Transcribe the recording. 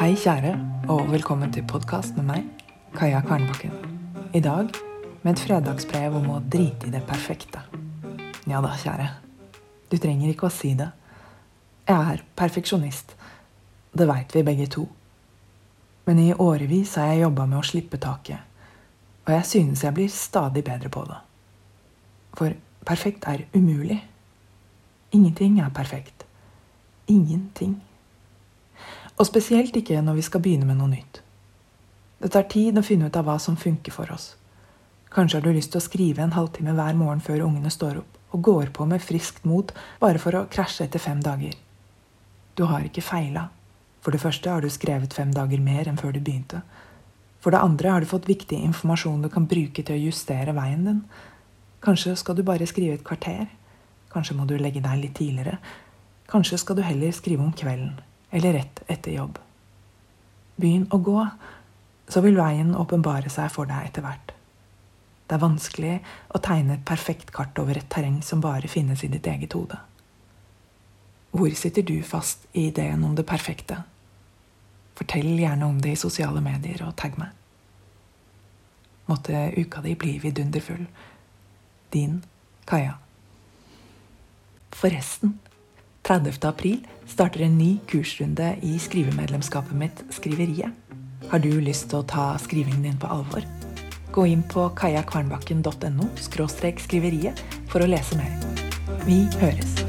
Hei, kjære, og velkommen til podkast med meg, Kaja Kvernbakken. I dag med et fredagsbrev om å drite i det perfekte. Ja da, kjære. Du trenger ikke å si det. Jeg er perfeksjonist. Det veit vi begge to. Men i årevis har jeg jobba med å slippe taket, og jeg synes jeg blir stadig bedre på det. For perfekt er umulig. Ingenting er perfekt. Ingenting. Og spesielt ikke når vi skal begynne med noe nytt. Det tar tid å finne ut av hva som funker for oss. Kanskje har du lyst til å skrive en halvtime hver morgen før ungene står opp, og går på med friskt mot bare for å krasje etter fem dager. Du har ikke feila. For det første har du skrevet fem dager mer enn før du begynte. For det andre har du fått viktig informasjon du kan bruke til å justere veien din. Kanskje skal du bare skrive et kvarter. Kanskje må du legge deg litt tidligere. Kanskje skal du heller skrive om kvelden, eller rett etter jobb. Begynn å gå, så vil veien åpenbare seg for deg etter hvert. Det er vanskelig å tegne et perfekt kart over et terreng som bare finnes i ditt eget hode. Hvor sitter du fast i ideen om det perfekte? Fortell gjerne om det i sosiale medier, og tagg meg. Måtte uka di bli vidunderfull. Din Kaja. Forresten, 30. april starter en ny kursrunde i skrivemedlemskapet mitt Skriveriet. Har du lyst til å ta skrivingen din på alvor? Gå inn på kajakvarnbakken.no skriveriet for å lese mer. Vi høres.